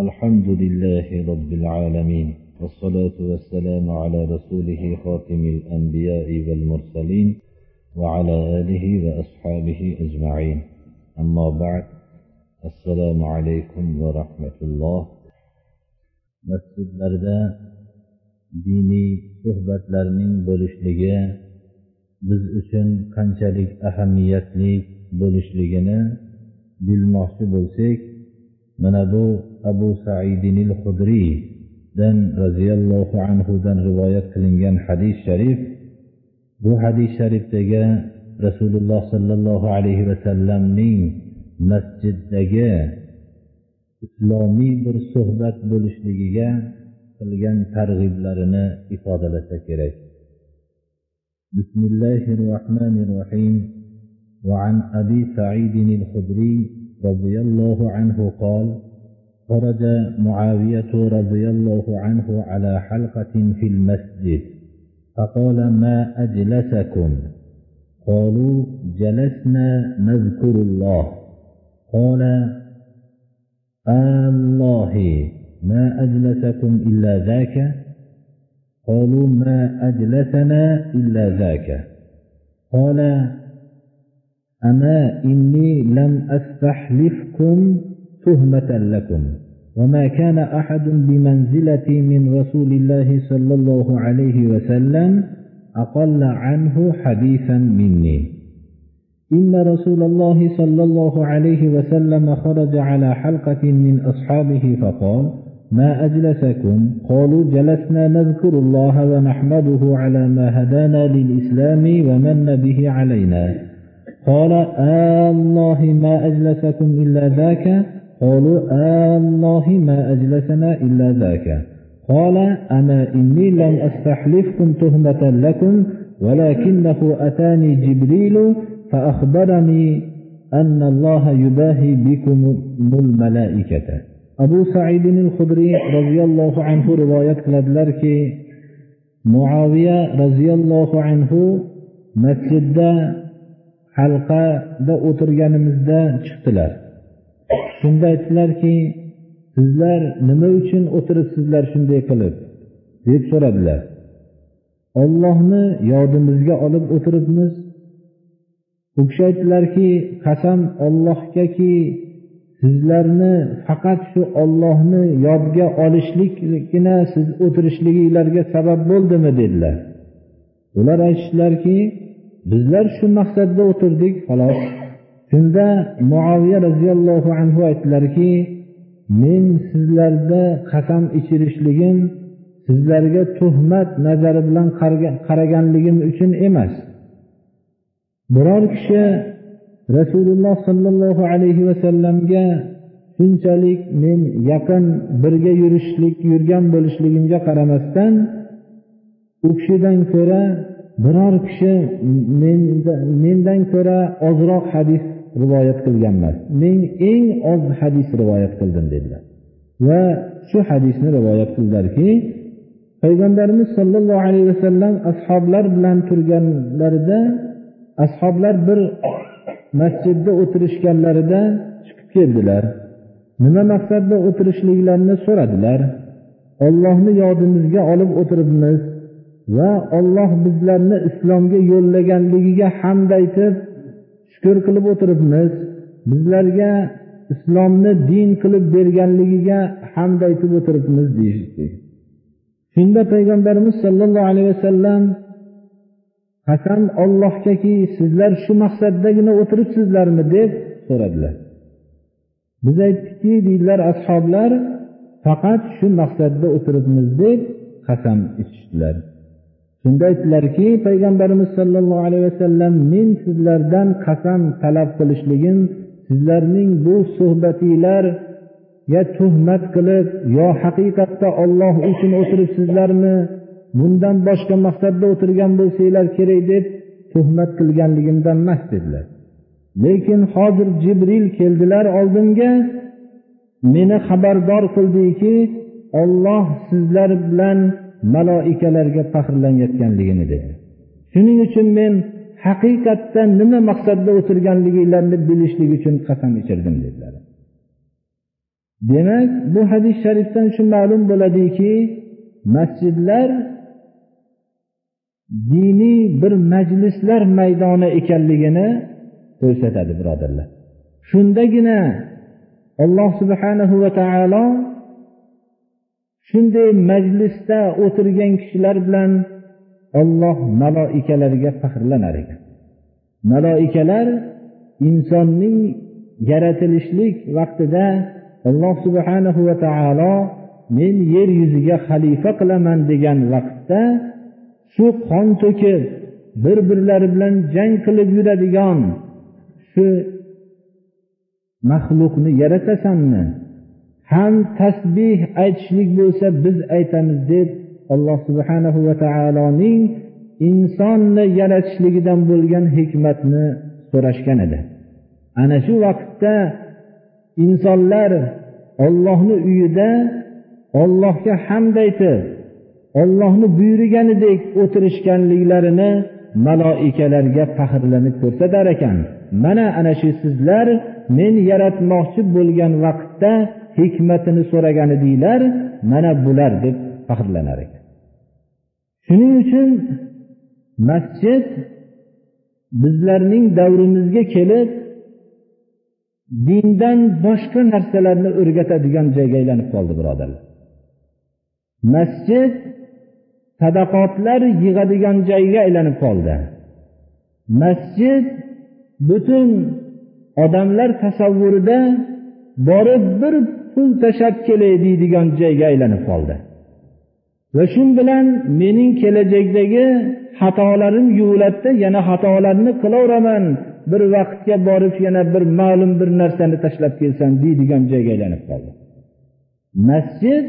الحمد لله رب العالمين والصلاة والسلام على رسوله خاتم الأنبياء والمرسلين وعلى آله وأصحابه أجمعين. أما بعد السلام عليكم ورحمة الله. masjidlarda diniy suhbatlarning bo'lishligi biz uchun qanchalik ahamiyatli bo'lishligini bilmoqchi bo'lsak mana bu abu saidinil hudriydan roziyallohu anhudan rivoyat qilingan hadis sharif bu hadis sharifdagi rasululloh sollallohu alayhi vasallamning masjiddagi islomiy bir suhbat bo'lishligiga qilgan targ'iblarini ifodalasa kerak بسم الله الرحمن الرحيم وعن أبي سعيد الخدري رضي الله عنه قال خرج معاوية رضي الله عنه على حلقة في المسجد فقال ما أجلسكم؟ قالوا جلسنا نذكر الله. قال آلله ما أجلسكم إلا ذاك؟ قالوا ما أجلسنا إلا ذاك. قال أما إني لم أستحلفكم تهمة لكم. وما كان أحد بمنزلتي من رسول الله صلى الله عليه وسلم أقل عنه حديثا مني. إن رسول الله صلى الله عليه وسلم خرج على حلقة من أصحابه فقال ما أجلسكم؟ قالوا جلسنا نذكر الله ونحمده على ما هدانا للإسلام ومن به علينا. قال آلله ما أجلسكم إلا ذاك. قالوا آلله ما أجلسنا إلا ذاك. قال أما إني لم أستحلفكم تهمة لكم ولكنه أتاني جبريل فأخبرني أن الله يباهي بكم الملائكة. abu saidin hudriy roziyallohu anhu rivoyat qiladilarki muaviya roziyallohu anhu masjidda halqada o'tirganimizda chiqdilar. Shunda aytdilarki sizlar nima uchun o'tiribsizlar shunday qilib? deb so'radilar. Ollohni yodimizga olib o'tiribmiz. U kishi aytdilarki qasam ollohgaki sizlarni faqat shu ollohni yodga olishlikgina siz o'tirishliginglarga sabab bo'ldimi dedilar. Ular aytishdilarki bizlar shu maqsadda o'tirdik xolos. Shunda muaviya roziyallohu anhu aytdilarki men sizlarda qasam ichirishligim sizlarga tuhmat nazari bilan qaraganligim uchun emas. Biror kishi rasululloh sollallohu alayhi vasallamga shunchalik men yaqin birga yurishlik yurgan bo'lishligimga qaramasdan u kishidan ko'ra biror kishi mendan ko'ra ozroq hadis rivoyat qilganmas. Men eng oz hadis rivoyat qildim dedilar. Va shu hadisni rivoyat qildilarki payg'ambarimiz sollallohu alayhi vasallam ashoblar bilan turganlarida ashoblar bir masjidda o'tirishganlarida chiqib keldilar. Nima maqsadda o'tirishliklarini so'radilar? Ollohni yodimizga olib o'tiribmiz. Va olloh bizlarni islomga yo'llaganligiga hamd aytib shukur qilib o'tiribmiz. Bizlarga islomni din qilib berganligiga hamd aytib o'tiribmiz deyishdi shunda payg'ambarimiz sollallohu alayhi vasallam qasam ollohgaki sizlar shu maqsaddagina o'tiribsizlarmi? deb so'radilar. Biz aytdikki deydilar ashoblar faqat shu maqsadda o'tiribmiz deb qasam ichishdilar shunda aytdilarki payg'ambarimiz sollallohu alayhi vasallam men sizlardan qasam talab qilishligim sizlarning bu suhbatinglarga tuhmat qilib yo haqiqatda olloh uchun o'tiribsizlarmi bundan boshqa maqsadda o'tirgan bo'lsanglar kerak deb tuhmat qilganligimdan emas dedilar. Lekin hozir jibril keldilar oldimga meni xabardor qildiki olloh sizlar bilan maloikalarga faxrlanayotganligini dedi. Shuning uchun men haqiqatdan nima maqsadda o'tirganliginglarni bilishlik uchun qasam ichirdim dedilar. Demak bu hadis sharifdan shu ma'lum bo'ladiki masjidlar diniy bir majlislar maydoni ekanligini ko'rsatadi birodarlar. Shundagina alloh subhanahu va taolo shunday majlisda o'tirgan kishilar bilan olloh maloikalariga faxrlanar ekan. Maloikalar insonning yaratilishlik vaqtida alloh subhanahu va taolo men yer yuziga xalifa qilaman degan vaqtda shu qon to'kib bir birlari bilan jang qilib yuradigan shu maxluqni yaratasanmi? Ham tasbih aytishlik bo'lsa biz aytamiz deb alloh subhanahu va taoloning insonni yaratishligidan bo'lgan hikmatni so'rashgan edi. Ana shu vaqtda insonlar ollohni uyida ollohga hamd aytib ollohni buyurganidek o'tirishganliklarini maloikalarga faxrlanib ko'rsatar ekan. Mana ana shu sizlar men yaratmoqchi bo'lgan vaqtda hikmatini so'ragan edinglar mana bular deb faxrlanar edi shuning uchun masjid bizlarning davrimizga kelib dindan boshqa narsalarni o'rgatadigan joyga aylanib qoldi birodarlar. Masjid sadaqotlar yig'adigan joyga aylanib qoldi. Masjid butun odamlar tasavvurida borib bir pul tashlab kelay deydigan joyga aylanib qoldi. Va shu bilan mening kelajakdagi xatolarim yuviladida yana xatolarni qilaveraman. Bir vaqtga borib yana bir ma'lum bir narsani tashlab kelsam deydigan joyga aylanib qoldi. Masjid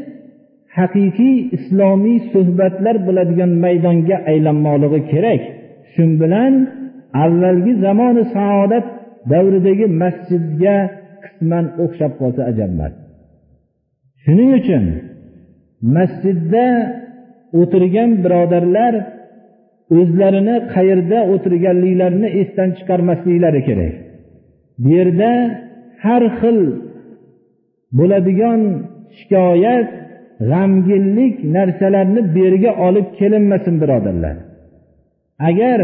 haqiqiy islomiy suhbatlar bo'ladigan maydonga aylanmoqligi kerak. Shu bilan avvalgi zamoni saodat davridagi masjidga qisman o'xshab qolsa ajab emas shuning uchun masjidda o'tirgan birodarlar o'zlarini qayerda o'tirganliklarini esdan chiqarmasliklari kerak. Bu yerda har xil bo'ladigan shikoyat g'amginlik narsalarni bu yerga olib kelinmasin birodarlar. Agar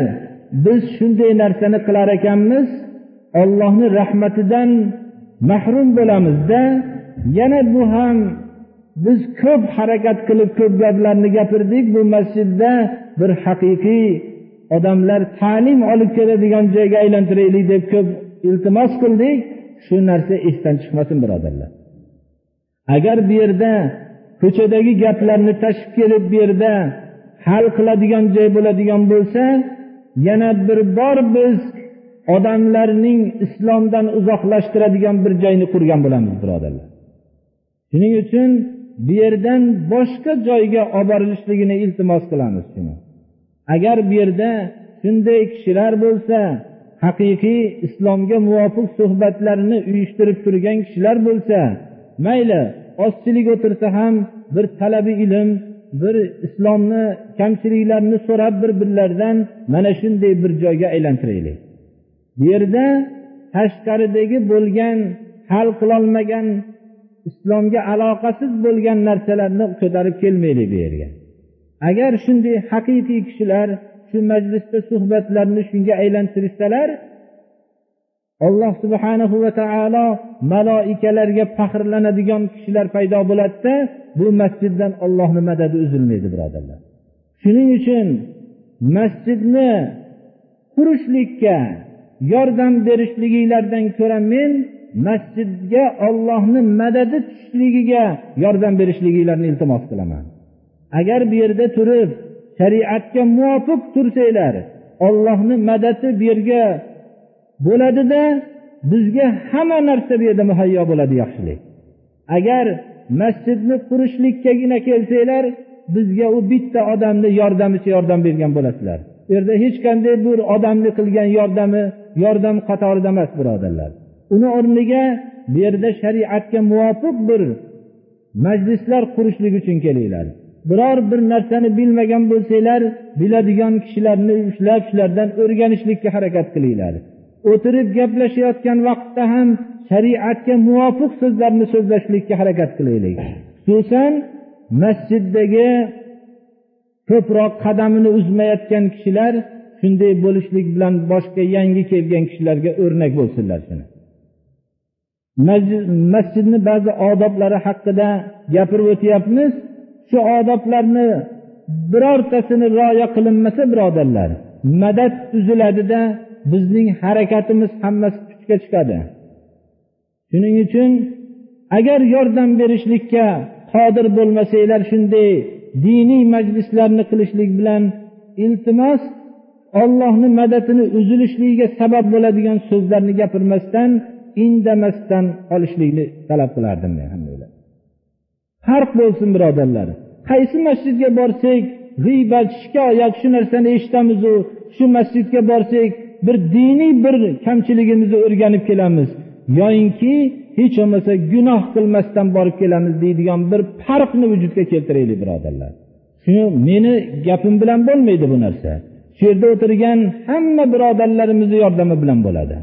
biz shunday narsani qilar ekanmiz ollohni rahmatidan mahrum bo'lamizda yana bu ham biz ko'p harakat qilib ko'p gaplarni gapirdik. Bu masjidda bir haqiqiy odamlar ta'lim olib keladigan joyga aylantiraylik deb ko'p iltimos qildik. Shu narsa esdan chiqmasin birodarlar. Agar bu yerda ko'chadagi gaplarni tashib kelib bu yerda hal qiladigan joy bo'ladigan bo'lsa yana bir bor biz odamlarning islomdan uzoqlashtiradigan bir joyni qurgan bo'lamiz birodarlar. Shuning uchun bu yerdan boshqa joyga olib borilishligini iltimos qilamiz agar bu yerda shunday kishilar bo'lsa haqiqiy islomga muvofiq suhbatlarni uyushtirib turgan kishilar bo'lsa mayli ozchilik o'tirsa ham bir talabi ilm bir islomni kamchiliklarini so'rab bir birlaridan mana shunday bir joyga aylantiraylik. Bu yerda tashqaridagi bo'lgan hal qilolmagan islomga aloqasiz bo'lgan narsalarni ko'tarib kelmaylik bu yerga agar shunday haqiqiy kishilar shu majlisda suhbatlarni shunga aylantirsalar alloh subhanahu va taolo maloikalarga faxrlanadigan kishilar paydo bo'ladida bu masjiddan ollohni madadi uzilmaydi birodarlar. Shuning uchun masjidni qurishlikka yordam berishliginglardan ko'ra men masjidga ollohni madadi tushishligiga yordam berishliginglarni iltimos qilaman. Agar bu yerda turib shariatga muvofiq tursanglar ollohni madadi bu yerga bo'ladida bizga hamma narsa bu yerda muhayyo bo'ladi yaxshilik. Agar masjidni qurishlikkagina kelsanglar bizga u bitta odamni yordamicha yordam bergan bo'lasizlar. U yerda hech qanday bir odamni qilgan yordami yordam qatorida emas birodarlar. Uni o'rniga bu yerda shariatga muvofiq bir majlislar qurishlik uchun kelinglar. Biror bir narsani bilmagan bo'lsanglar biladigan kishilarni ushlab shulardan o'rganishlikka harakat qilinglar. O'tirib gaplashayotgan vaqtda ham shariatga muvofiq so'zlarni so'zlashlikka harakat qilaylik xususan masjiddagi ko'proq qadamini uzmayotgan kishilar shunday bo'lishlik bilan boshqa yangi kelgan kishilarga o'rnak bo'lsinlar shuni. Masjidni ba'zi odoblari haqida gapirib o'tyapmiz. Shu odoblarni birortasini rioya qilinmasa birodarlar madad uziladida bizning harakatimiz hammasi kuchga chiqadi shuning uchun agar yordam berishlikka qodir bo'lmasanglar shunday diniy majlislarni qilishlik bilan iltimos ollohni madadini uzilishligiga sabab bo'ladigan so'zlarni gapirmasdan indamasdan qolishlikni talab qilardim men farq bo'lsin birodarlar. Qaysi masjidga borsak g'iybat shikoyat shu narsani eshitamizu shu masjidga borsak bir diniy bir kamchiligimizni o'rganib kelamiz. Yoyinki hech bo'lmasa gunoh qilmasdan borib kelamiz deydigan bir farqni vujudga keltiraylik birodarlar. Shuni meni gapim bilan bo'lmaydi bu narsa. Shu yerda o'tirgan hamma birodarlarimizni yordami bilan bo'ladi.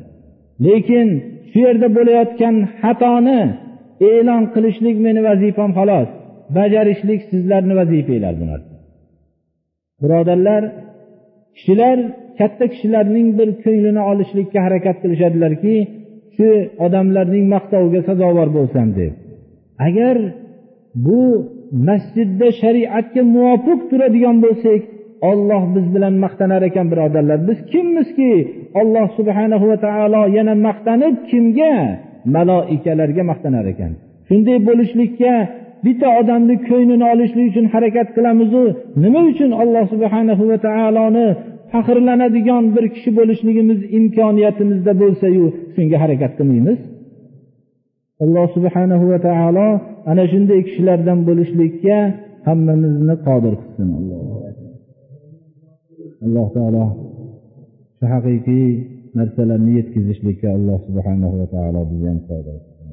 Lekin shu yerda bo'layotgan xatoni e'lon qilishlik meni vazifam xolos. Bajarishlik sizlarni vazifanglar bu narsa. Birodarlar kishilar katta kishilarning bir ko'nglini olishlikka harakat qilishadilarki shu odamlarning maqtoviga sazovor bo'lsam deb. Agar bu masjidda shariatga muvofiq turadigan bo'lsak olloh biz bilan maqtanar ekan birodarlar. Biz kimmizki alloh subhanahu va taolo yana maqtanib kimga? Maloikalarga maqtanar ekan. Shunday bo'lishlikka bitta odamni ko'nglini olishlik uchun harakat qilamizu. Nima uchun alloh subhanahu va taoloni faxrlanadigan bir kishi bo'lishligimiz imkoniyatimizda bo'lsayu shunga harakat qilmaymiz? Alloh subhanahu va taolo ana shunday kishilardan bo'lishlikka hammamizni qodir qilsin. Alloh taolo shu haqiqiy narsalarni yetkazishlikka alloh subhanahu va taolo bizni ham qodir